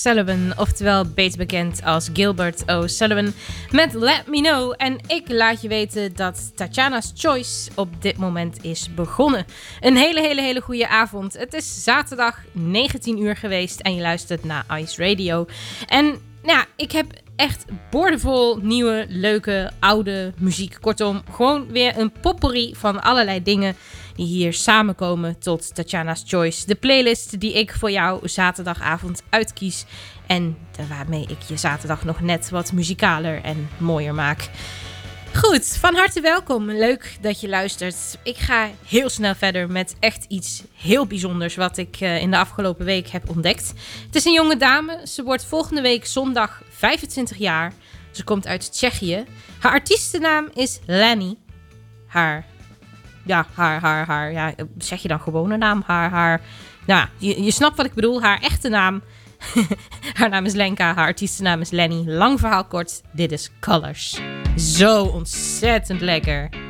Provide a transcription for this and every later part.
O'Sullivan, oftewel beter bekend als Gilbert O'Sullivan, met Let Me Know. En ik laat je weten dat Tatjana's Choice op dit moment is begonnen. Een hele, hele, hele goede avond. Het is zaterdag 19 uur geweest en je luistert naar Ice Radio. En nou ja, ik heb echt boordevol nieuwe, leuke, oude muziek. Kortom, gewoon weer een potpourri van allerlei dingen die hier samenkomen tot Tatjana's Choice. De playlist die ik voor jou zaterdagavond uitkies. En waarmee ik je zaterdag nog net wat muzikaler en mooier maak. Goed, van harte welkom. Leuk dat je luistert. Ik ga heel snel verder met echt iets heel bijzonders wat ik eh, in de afgelopen week heb ontdekt. Het is een jonge dame. Ze wordt volgende week zondag 25 jaar. Ze komt uit Tsjechië. Haar artiestennaam is Lenny. Haar, ja, haar, haar, haar, ja, zeg je dan gewone naam? Haar, haar, nou, je, je snapt wat ik bedoel. Haar echte naam. haar naam is Lenka, haar artiestennaam is Lenny. Lang verhaal kort, dit is Colors. Zo ontzettend lekker.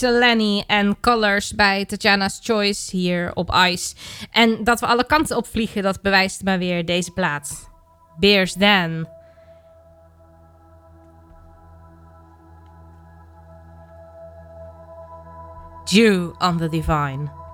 Lenny en Colors bij Tatjana's Choice hier op Ice. En dat we alle kanten opvliegen, dat bewijst maar weer deze plaats. Beers Dan. Dew on the Divine.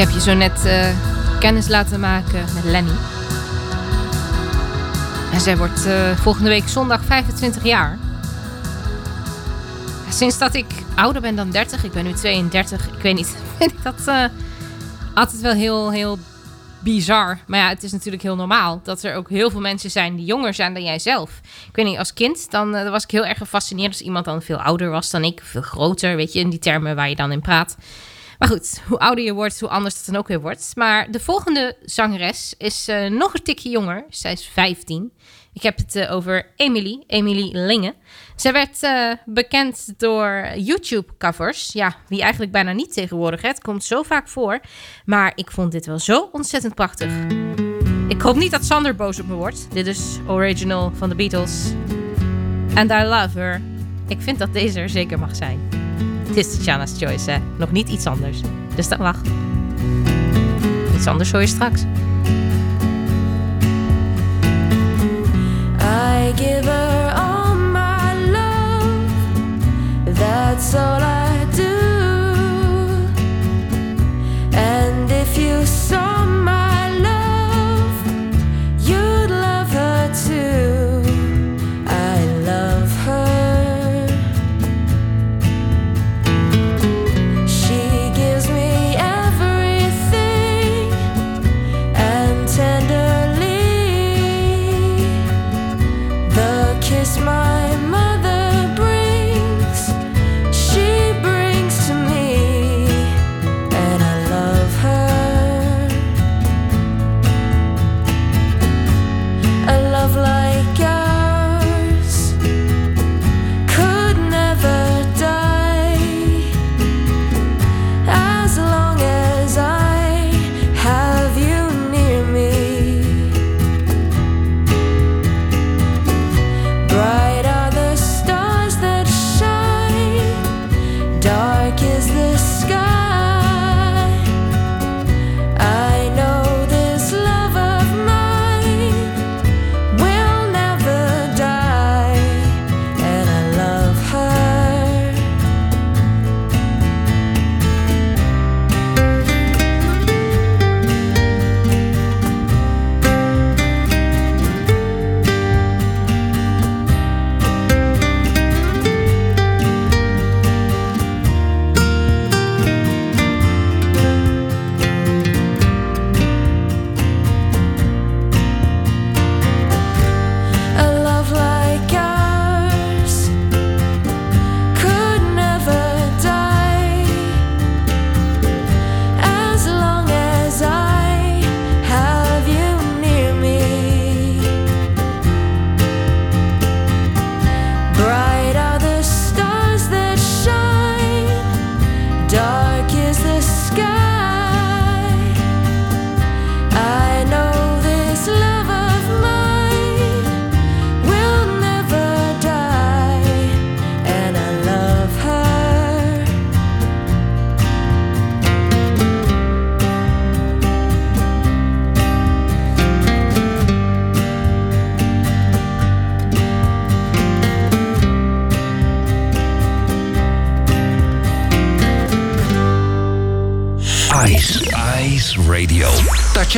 Ik heb je zo net eh, kennis laten maken met Lenny. En zij wordt eh, volgende week zondag 25 jaar. Sinds dat ik ouder ben dan 30, ik ben nu 32, ik weet niet, vind ik dat eh, altijd wel heel, heel bizar. Maar ja, het is natuurlijk heel normaal dat er ook heel veel mensen zijn die jonger zijn dan jij zelf. Ik weet niet, als kind dan was ik heel erg gefascineerd als iemand dan veel ouder was dan ik, veel groter, weet je, in die termen waar je dan in praat. Maar goed, hoe ouder je wordt, hoe anders het dan ook weer wordt. Maar de volgende zangeres is eh, nog een tikje jonger. Zij is 15. Ik heb het eh, over Emily, Emily Linge. Zij werd eh, bekend door YouTube-covers. Ja, wie eigenlijk bijna niet tegenwoordig. Het komt zo vaak voor. Maar ik vond dit wel zo ontzettend prachtig. Ik hoop niet dat Sander boos op me wordt. Dit is original van de Beatles. And I love her. Ik vind dat deze er zeker mag zijn. Het is Tatjana's Choice, hè. Nog niet iets anders. Dus dat mag. Iets anders hoor je straks. I give her all my love. That's all I do.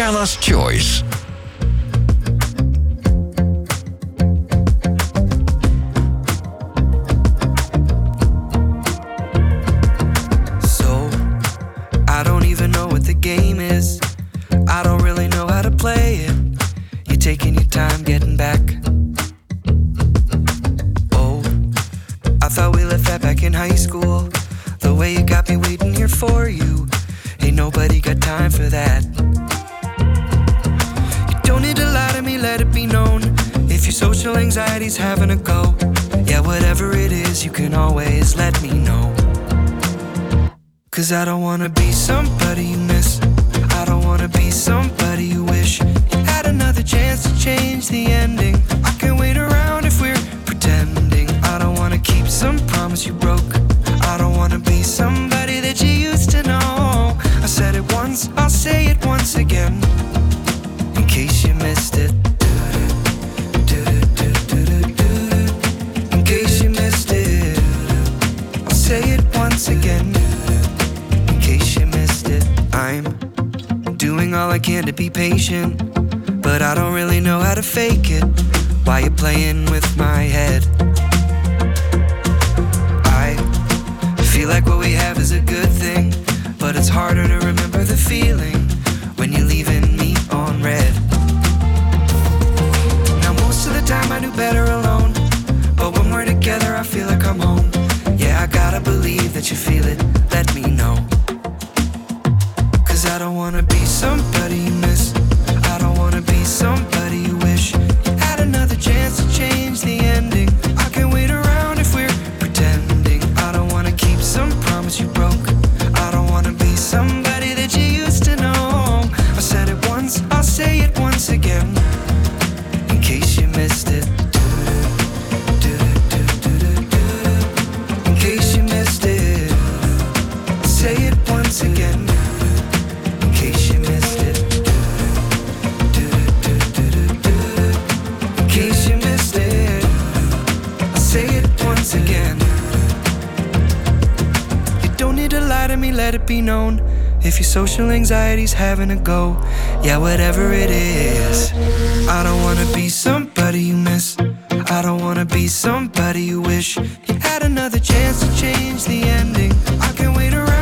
Tatjana's anxiety's having a go, yeah, whatever it is, you can always let me know. Cause I don't wanna be somebody you miss. I don't wanna be somebody you wish you had another chance to change the ending. I can't wait around if we're pretending. I don't wanna keep some promise you broke. I don't wanna be somebody that you used to know. I said it once, I'll say it once again. can to be patient, but I don't really know how to fake it. Why you playing with my head? I feel like what we have is a good thing, but it's harder to remember the feeling when you're leaving me on red. Now most of the time I do better alone, but when we're together I feel like I'm home. Yeah, I gotta believe that you feel it. Let me know. Cause I don't wanna be known. If your social anxiety's having a go, yeah, whatever it is. I don't wanna be somebody you miss. I don't wanna be somebody you wish you had another chance to change the ending. I can wait around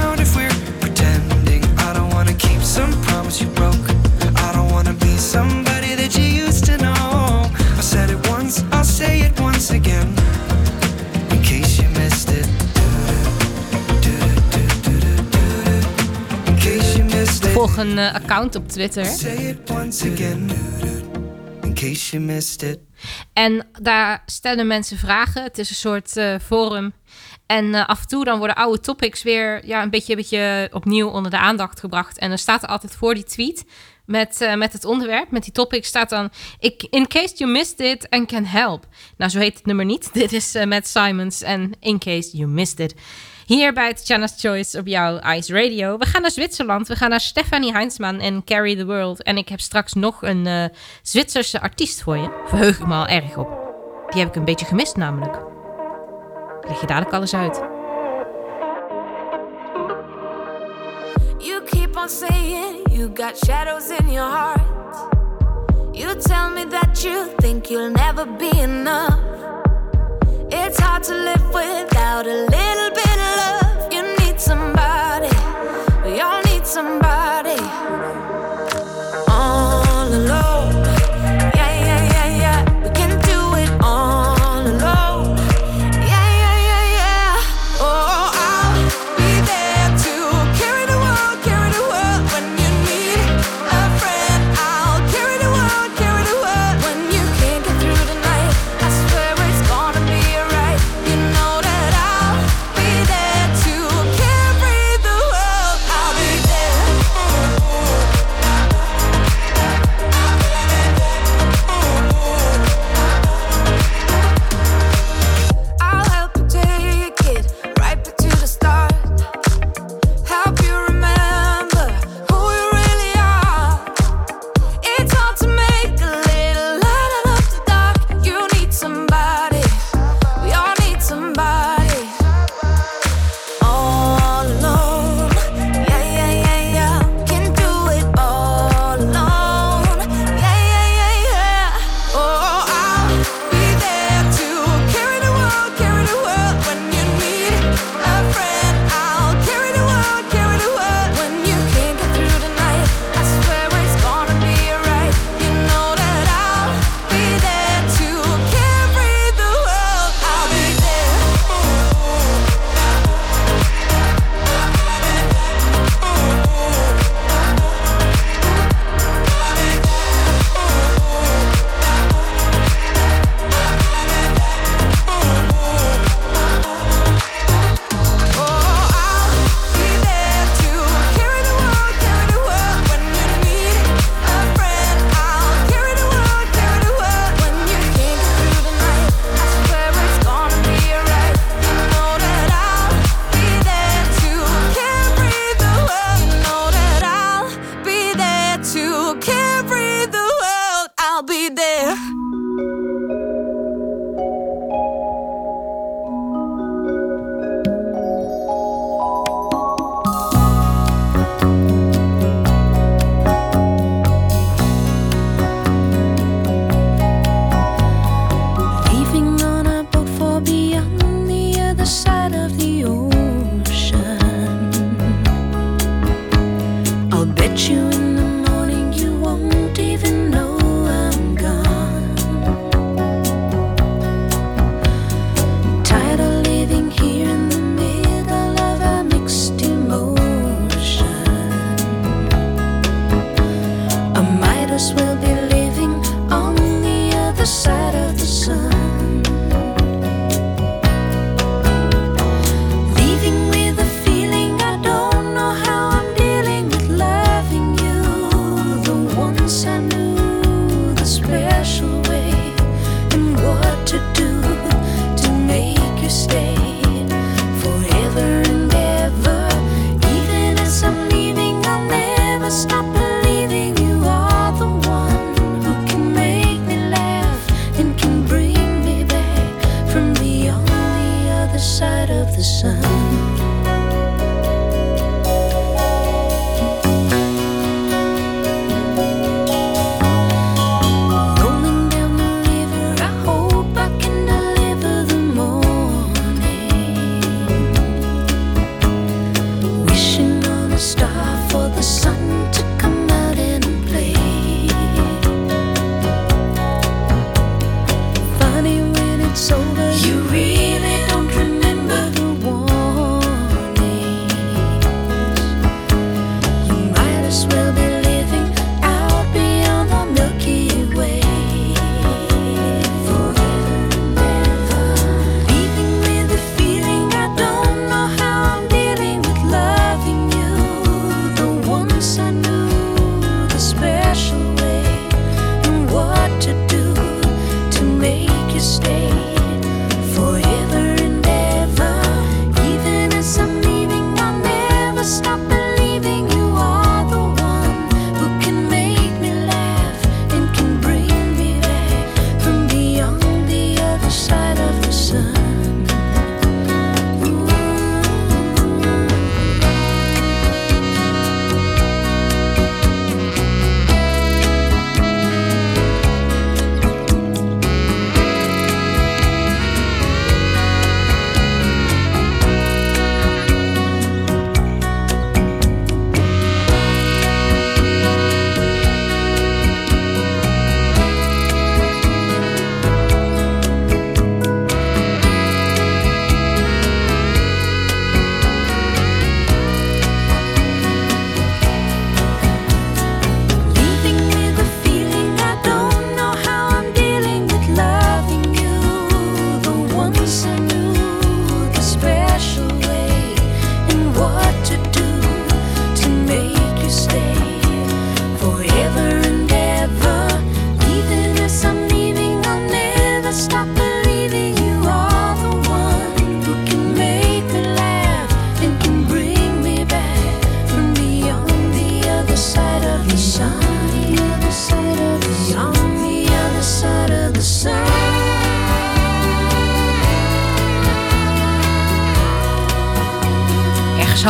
Volg een eh, account op Twitter. Say it once again. In case you missed it. En daar stellen mensen vragen. Het is een soort eh, forum. En eh, af en toe dan worden oude topics weer ja, een, beetje, een beetje opnieuw onder de aandacht gebracht. En dan staat er altijd voor die tweet met, met het onderwerp, met die topic, staat dan... Ik, in case you missed it and can help. Nou, zo heet het nummer niet. Dit is eh, Matt Simons en In case you missed it. Hier bij Tatjana's Choice op jouw Ice Radio. We gaan naar Zwitserland. We gaan naar Stefanie Heinzman en Carry the World. En ik heb straks nog een eh, Zwitserse artiest voor je. Verheug me al erg op. Die heb ik een beetje gemist namelijk. Ik leg je dadelijk alles uit. You keep on saying you got shadows in your heart. You tell me that you think you'll never be enough. It's hard to live without a little bit love. You need somebody, we all need somebody.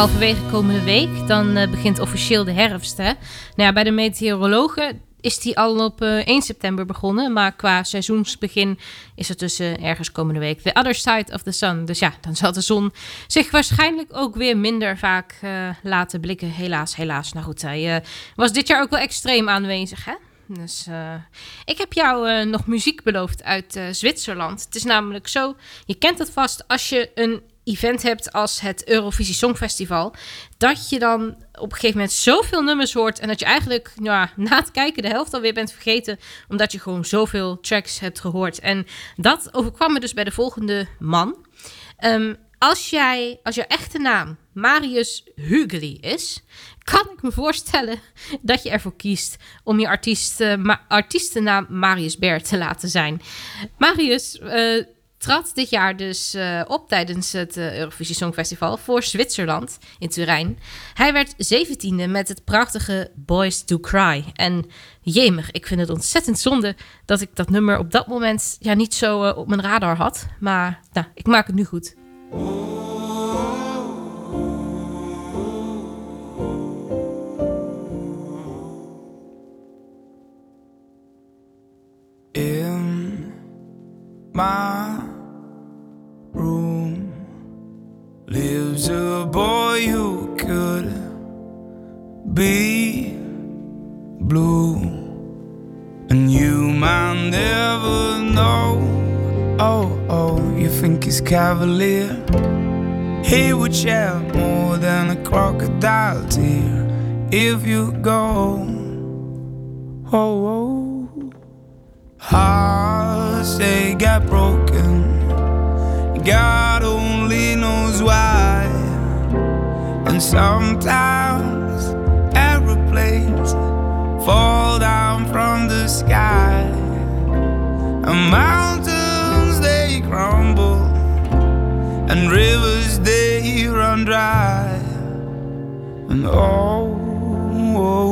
Halverwege komende week, dan eh, begint officieel de herfst. Hè? Nou ja, bij de meteorologen is die al op eh, 1 september begonnen. Maar qua seizoensbegin is het dus eh, ergens komende week. The other side of the sun. Dus ja, dan zal de zon zich waarschijnlijk ook weer minder vaak eh, laten blikken. Helaas, helaas. Nou goed, hij eh, was dit jaar ook wel extreem aanwezig, hè? Dus eh, ik heb jou eh, nog muziek beloofd uit eh, Zwitserland. Het is namelijk zo, je kent het vast als je een event hebt als het Eurovisie Songfestival, dat je dan op een gegeven moment zoveel nummers hoort en dat je eigenlijk na het kijken de helft alweer bent vergeten, omdat je gewoon zoveel tracks hebt gehoord. En dat overkwam me dus bij de volgende man. Ehm, als jij, als jouw echte naam Marius Hugely is, kan ik me voorstellen dat je ervoor kiest om je artiest, eh, artiestennaam Marius Baer te laten zijn. Marius eh, trad dit jaar dus eh, op tijdens het eh, Eurovisie Songfestival voor Zwitserland in Turijn. Hij werd zeventiende met het prachtige Boys to Cry. En jemig, ik vind het ontzettend zonde dat ik dat nummer op dat moment ja, niet zo eh, op mijn radar had. Maar nou, ik maak het nu goed. Cavalier? He would shed more than a crocodile tear if you go. Oh, oh. Hearts they get broken. God only knows why. And sometimes aeroplanes fall down from the sky. And mountains run dry. And oh, oh,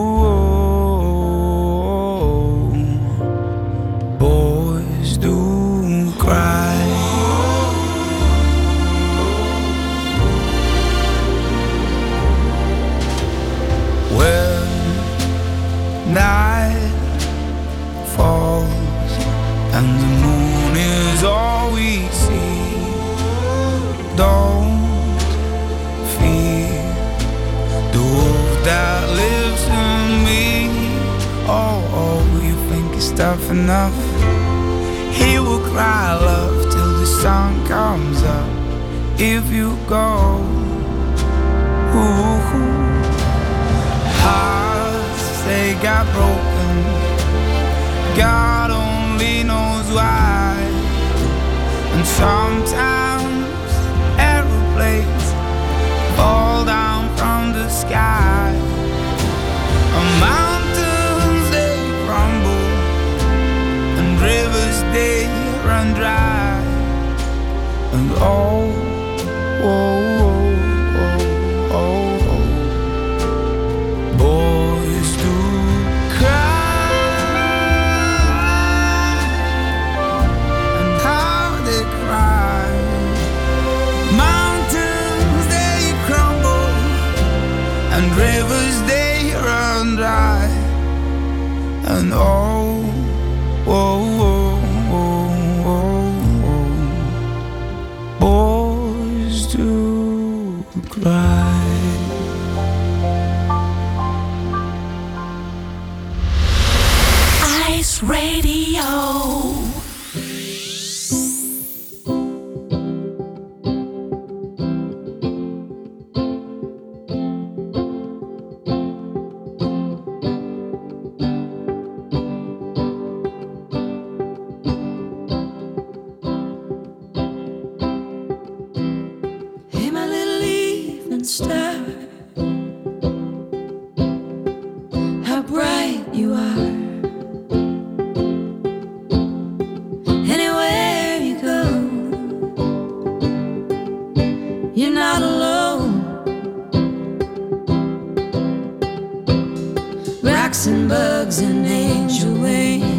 tough enough? He will cry love till the sun comes up. If you go, ooh, hearts they got broken. God only knows why. And sometimes aeroplanes fall down from the sky. Run dry. And oh, oh, oh, oh, oh, oh. boys do cry, and how they cry. Mountains they crumble, and rivers they run dry. And oh, you're not alone. Rocks and bugs and angel wings.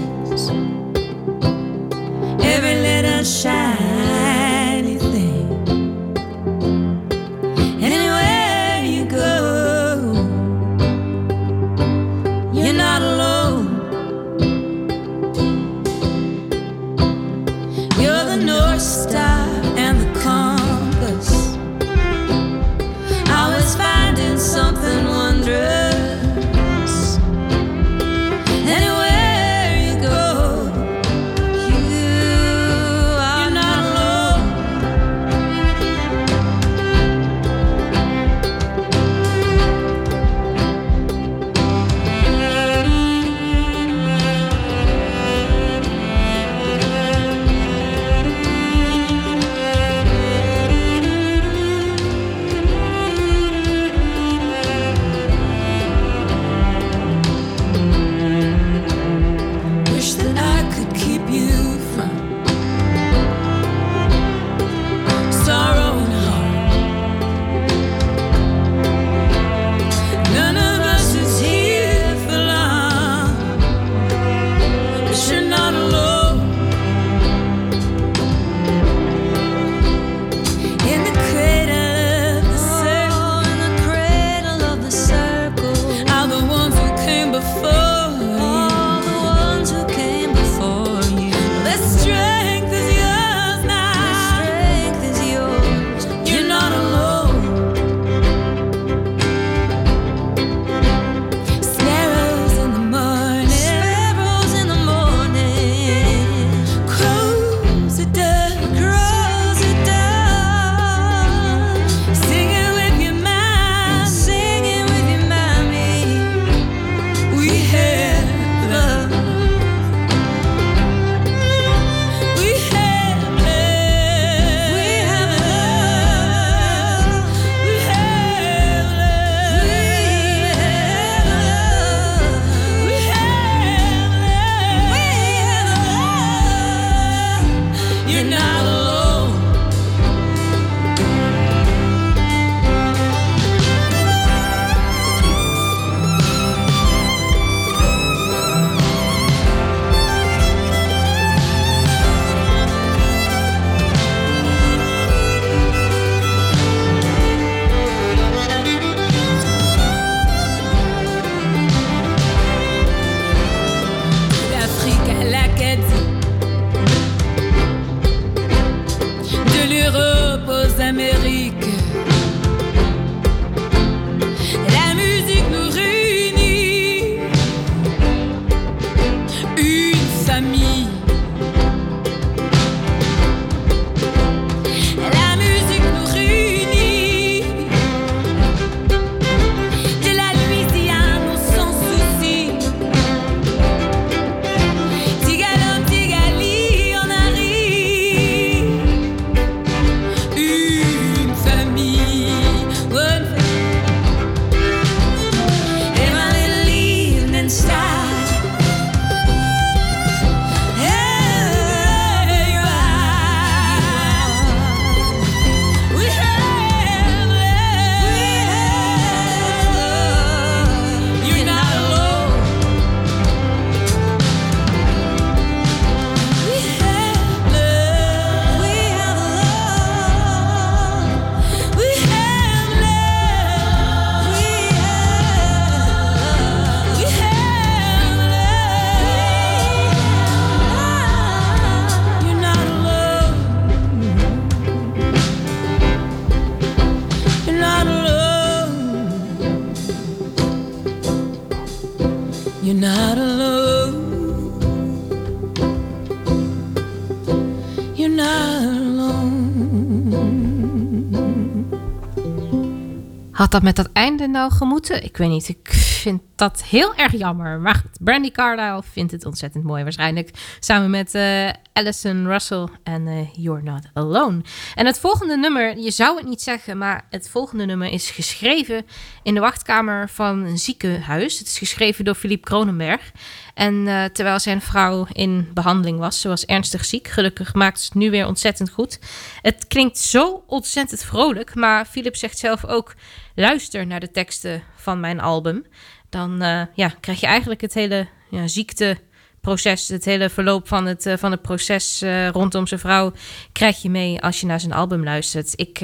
Dat met dat einde nou gemoeten? Ik weet niet. Ik vind dat heel erg jammer. Maar goed, Brandy Carlisle vindt het ontzettend mooi waarschijnlijk. Samen met eh Alison Russell en eh, You're Not Alone. En het volgende nummer, je zou het niet zeggen... maar het volgende nummer is geschreven in de wachtkamer van een ziekenhuis. Het is geschreven door Philippe Kronenberg. En eh, terwijl zijn vrouw in behandeling was, ze was ernstig ziek. Gelukkig maakt ze het nu weer ontzettend goed. Het klinkt zo ontzettend vrolijk, maar Philip zegt zelf ook: luister naar de teksten van mijn album. Dan eh, ja, krijg je eigenlijk het hele ja, ziekteproces, het hele verloop van het, eh, van het proces eh, rondom zijn vrouw, krijg je mee als je naar zijn album luistert. Ik.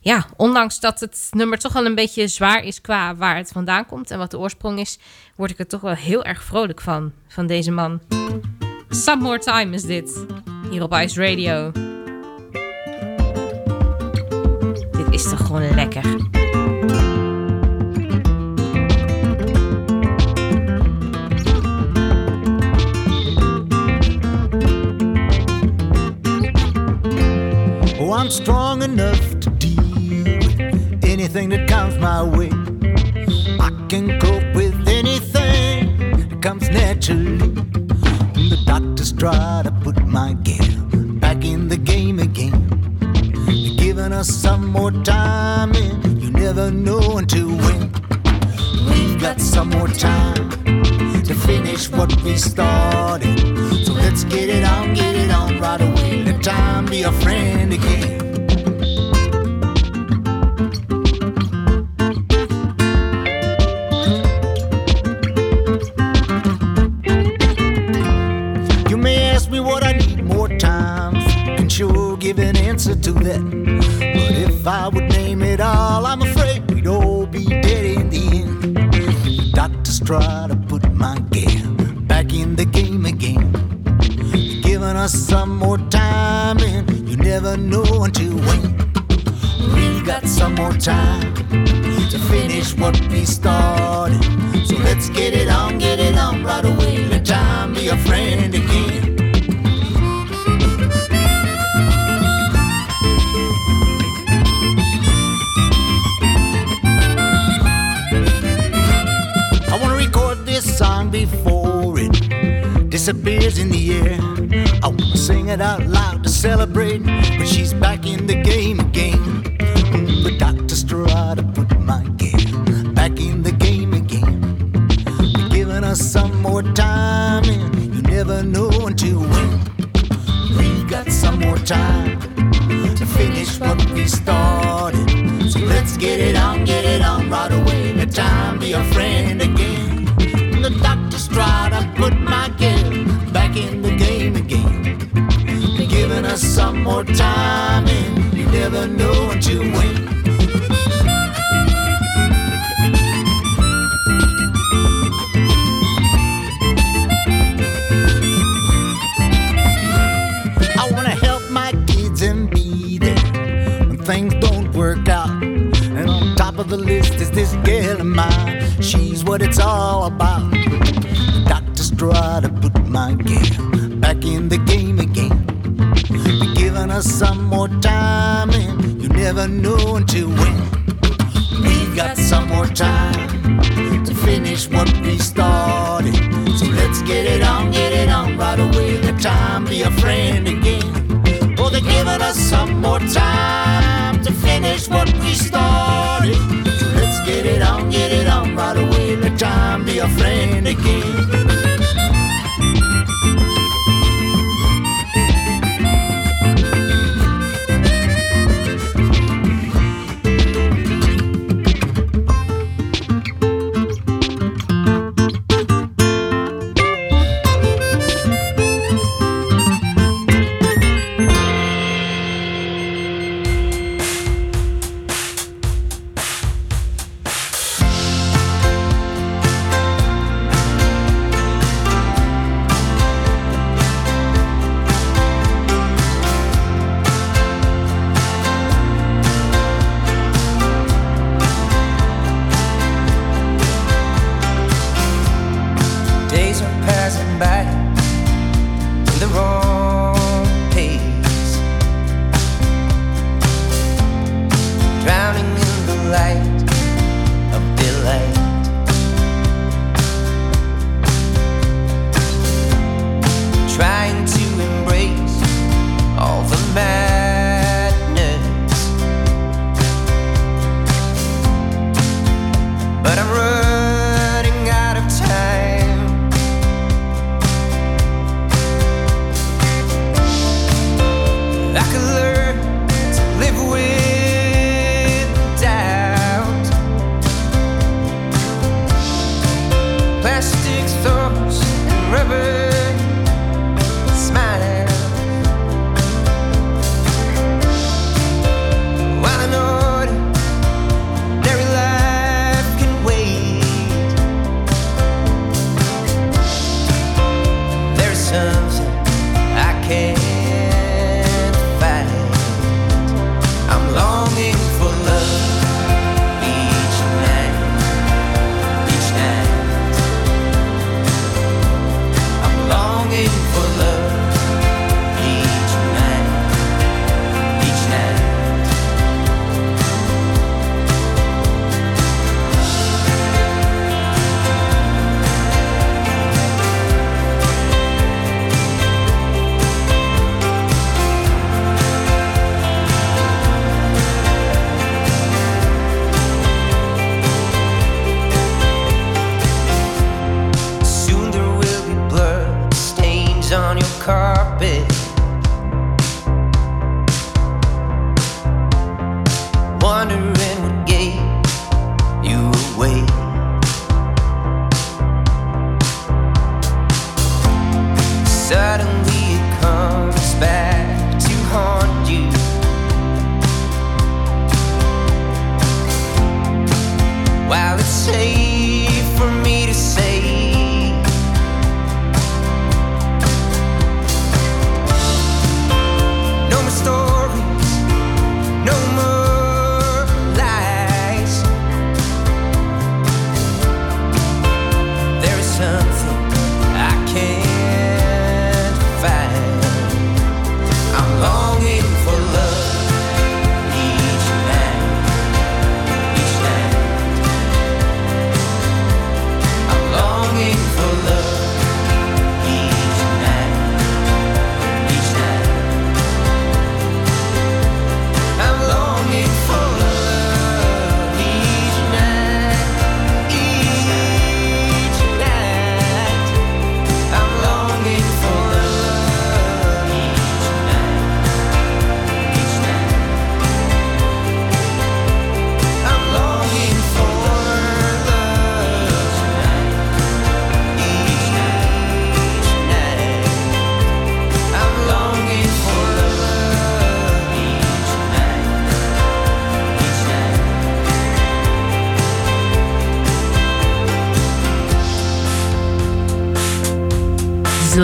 ja, ondanks dat het nummer toch wel een beetje zwaar is qua waar het vandaan komt en wat de oorsprong is, word ik er toch wel heel erg vrolijk van, van deze man. Some More Time is dit, hier op Ice Radio. Dit is toch gewoon lekker. I'm strong enough to deal with anything that comes my way. I can cope with anything that comes naturally. The doctors try to put my gal back in the game again. They're giving us some more time, and you never know until when. We've got some more time to finish what we started. So let's get it on, get it on right away. Let time be a friend again. You may ask me what I need more time. Can sure give an answer to that. But if I would name it all, I'm afraid we'd all be dead in the end. Try to some more time, and you never know until when. We got some more time to finish what we started. So let's get it on, get it on right away. Let time be a friend again. I wanna record this song before it disappears in the air. Sing it out loud to celebrate But she's back in the some more time, and you never know until when. I wanna help my kids and be there when things don't work out. And on top of the list is this girl of mine. She's what it's all about. Doctors try to put my gal us some more time, and you never know until when. We've got some more time to finish what we started. So let's get it on, get it on right away. The time be a friend again. Oh, they're giving us some more time to finish what we started. So let's get it on, get it on right away. Let time be a friend again.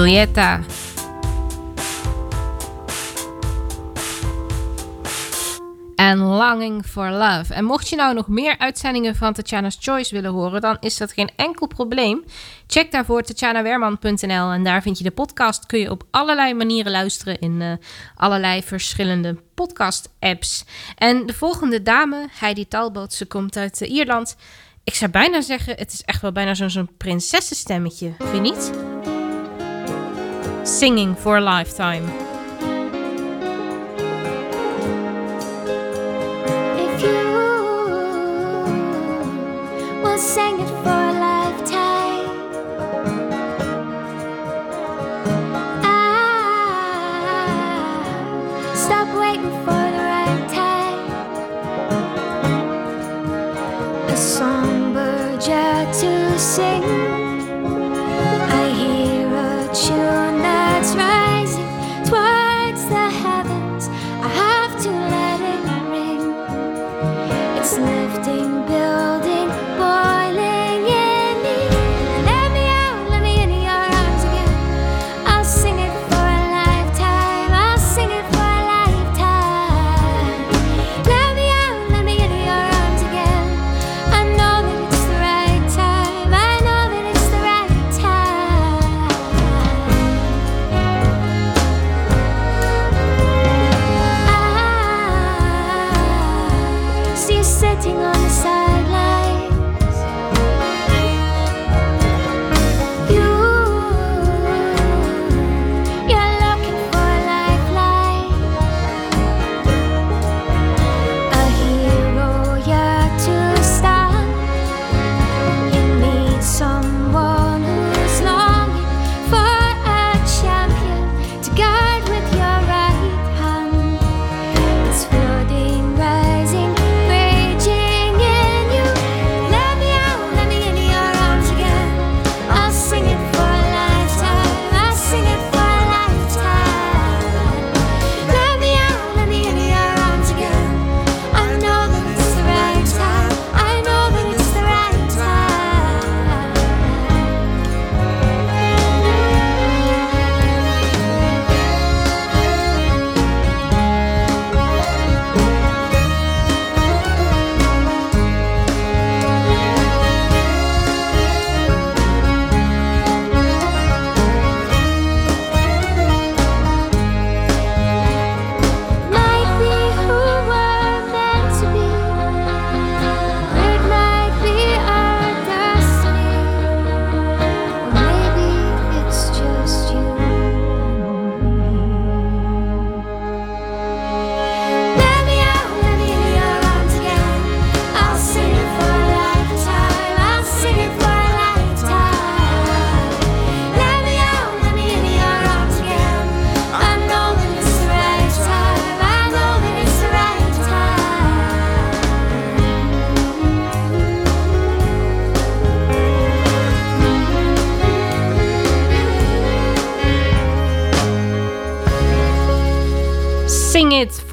Julieta. En Longing for Love. En mocht je nou nog meer uitzendingen van Tatjana's Choice willen horen, dan is dat geen enkel probleem. Check daarvoor tatjanawerman.nl en daar vind je de podcast. Kun je op allerlei manieren luisteren in eh, allerlei verschillende podcast-apps. En de volgende dame, Heidi Talbot, ze komt uit eh, Ierland. Ik zou bijna zeggen, het is echt wel bijna zo'n prinsessenstemmetje, vind je niet? Singing for a Lifetime. If you will sing it for a lifetime, I stop waiting for the right time. A songbird yet to sing, I hear a tune.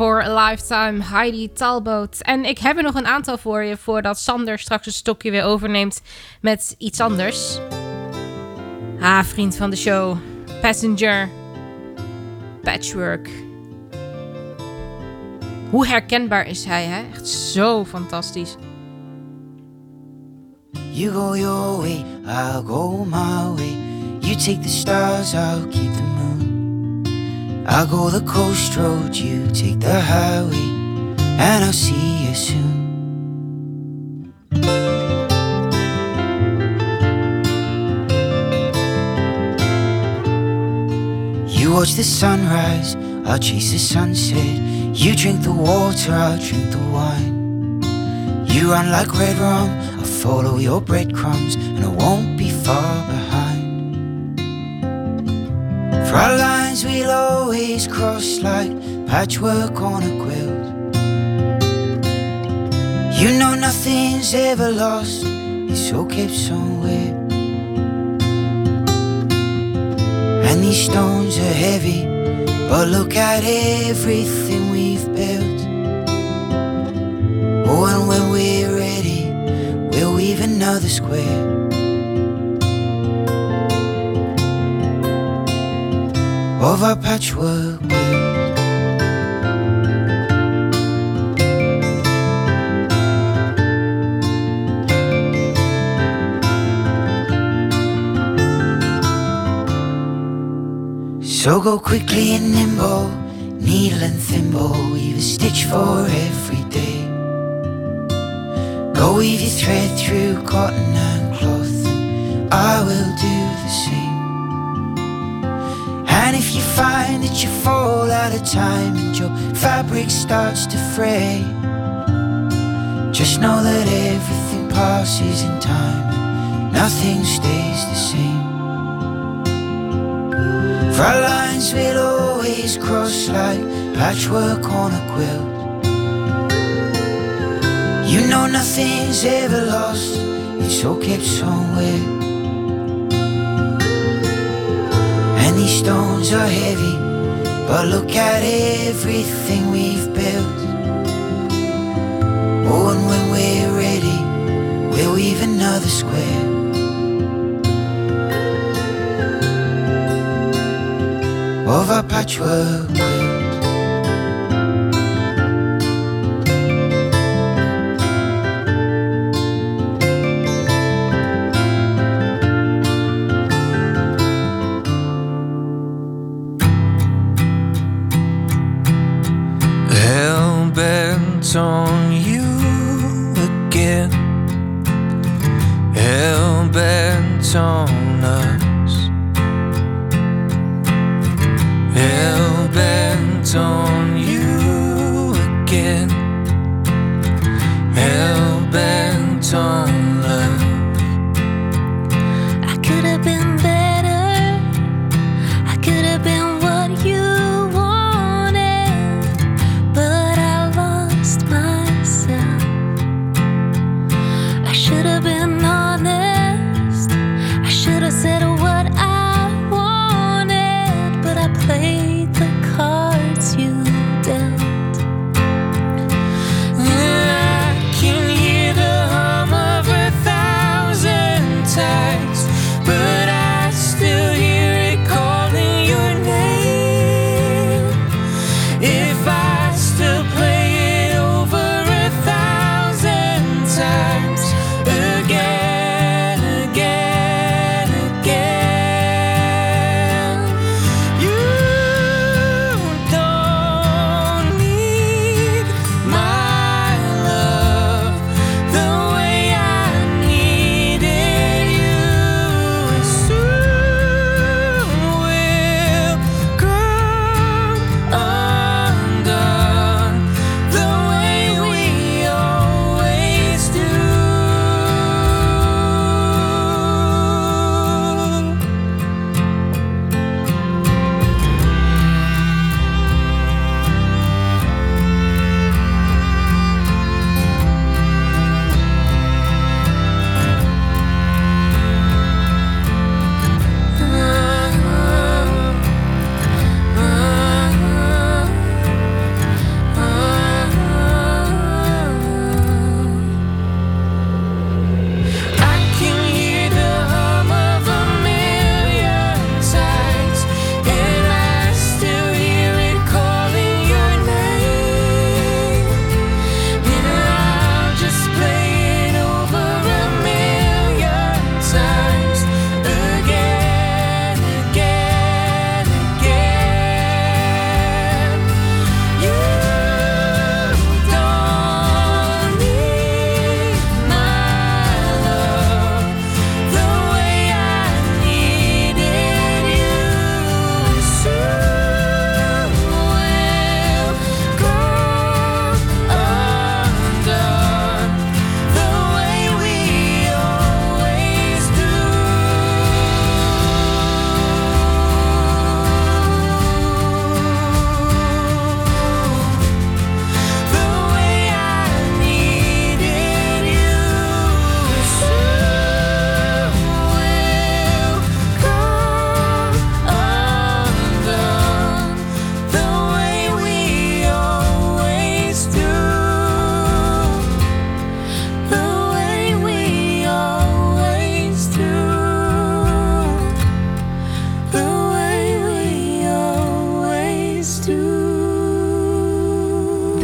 For a Lifetime, Heidi Talbot. En ik heb er nog een aantal voor je voordat Sander straks een stokje weer overneemt met iets anders. Ah, vriend van de show. Passenger. Patchwork. Hoe herkenbaar is hij, hè? Echt zo fantastisch. You go your way, I'll go my way. You take the stars, I'll keep the moon. I'll go the coast road, you take the highway, and I'll see you soon. You watch the sunrise, I'll chase the sunset. You drink the water, I'll drink the wine. You run like red rum, I'll follow your breadcrumbs, and I won't be far behind. For our lines we'll always cross like patchwork on a quilt. You know nothing's ever lost, it's all kept somewhere. And these stones are heavy, but look at everything we've built. Oh, and when we're ready, we'll weave another square. Of our patchwork quilt. So go quickly and nimble, needle and thimble, weave a stitch for every day. Go weave your thread through cotton and cloth, and I will do the same. Find that you fall out of time and your fabric starts to fray, just know that everything passes in time, nothing stays the same. For our lines will always cross like patchwork on a quilt. You know nothing's ever lost, it's all kept somewhere. And these stones are heavy, but look at everything we've built. Oh, and when we're ready, we'll weave another square. Of our patchwork bent on you again. Hell bent on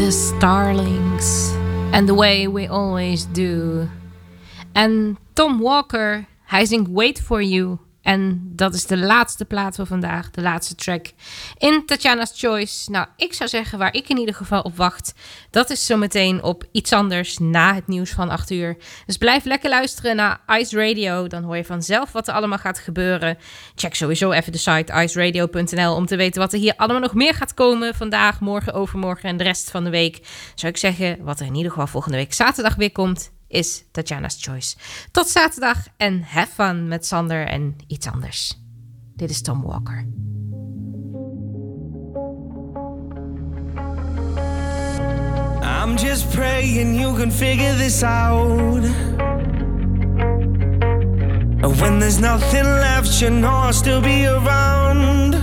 The starlings. And the way we always do. And Tom Walker, hij zingt Wait For You. En dat is de laatste plaat van vandaag, de laatste track in Tatjana's Choice. Nou, ik zou zeggen waar ik in ieder geval op wacht, dat is zometeen op iets anders na het nieuws van 8 uur. Dus blijf lekker luisteren naar Ice Radio, dan hoor je vanzelf wat er allemaal gaat gebeuren. Check sowieso even de site iceradio.nl om te weten wat er hier allemaal nog meer gaat komen vandaag, morgen, overmorgen en de rest van de week. Zou ik zeggen, wat er in ieder geval volgende week zaterdag weer komt, is Tatjana's Choice. Tot zaterdag en have fun met Sander en iets anders. Dit is Tom Walker. I'm just praying you can figure this out. When there's nothing left, you know I'll still be around.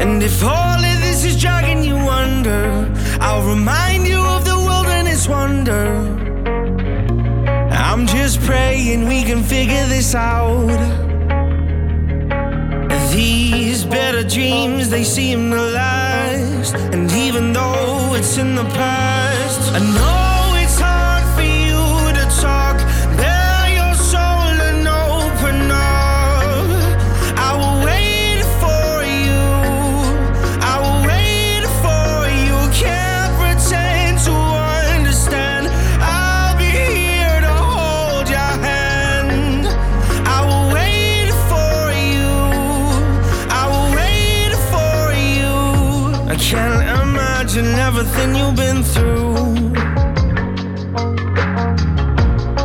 And if all of this is dragging you under, I'll remind you wilderness wonder. I'm just praying we can figure this out. These better dreams, they seem to last. And even though it's in the past, I know can't imagine everything you've been through.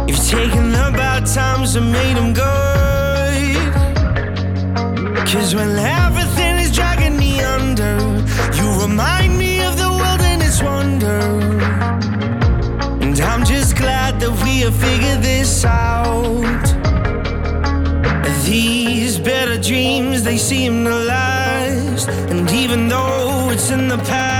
You've taken the bad times and made them good. Cause when everything is dragging me under, you remind me of the wilderness wonder. And I'm just glad that we have figured this out. These better dreams, they seem to last. And even though it's in the past,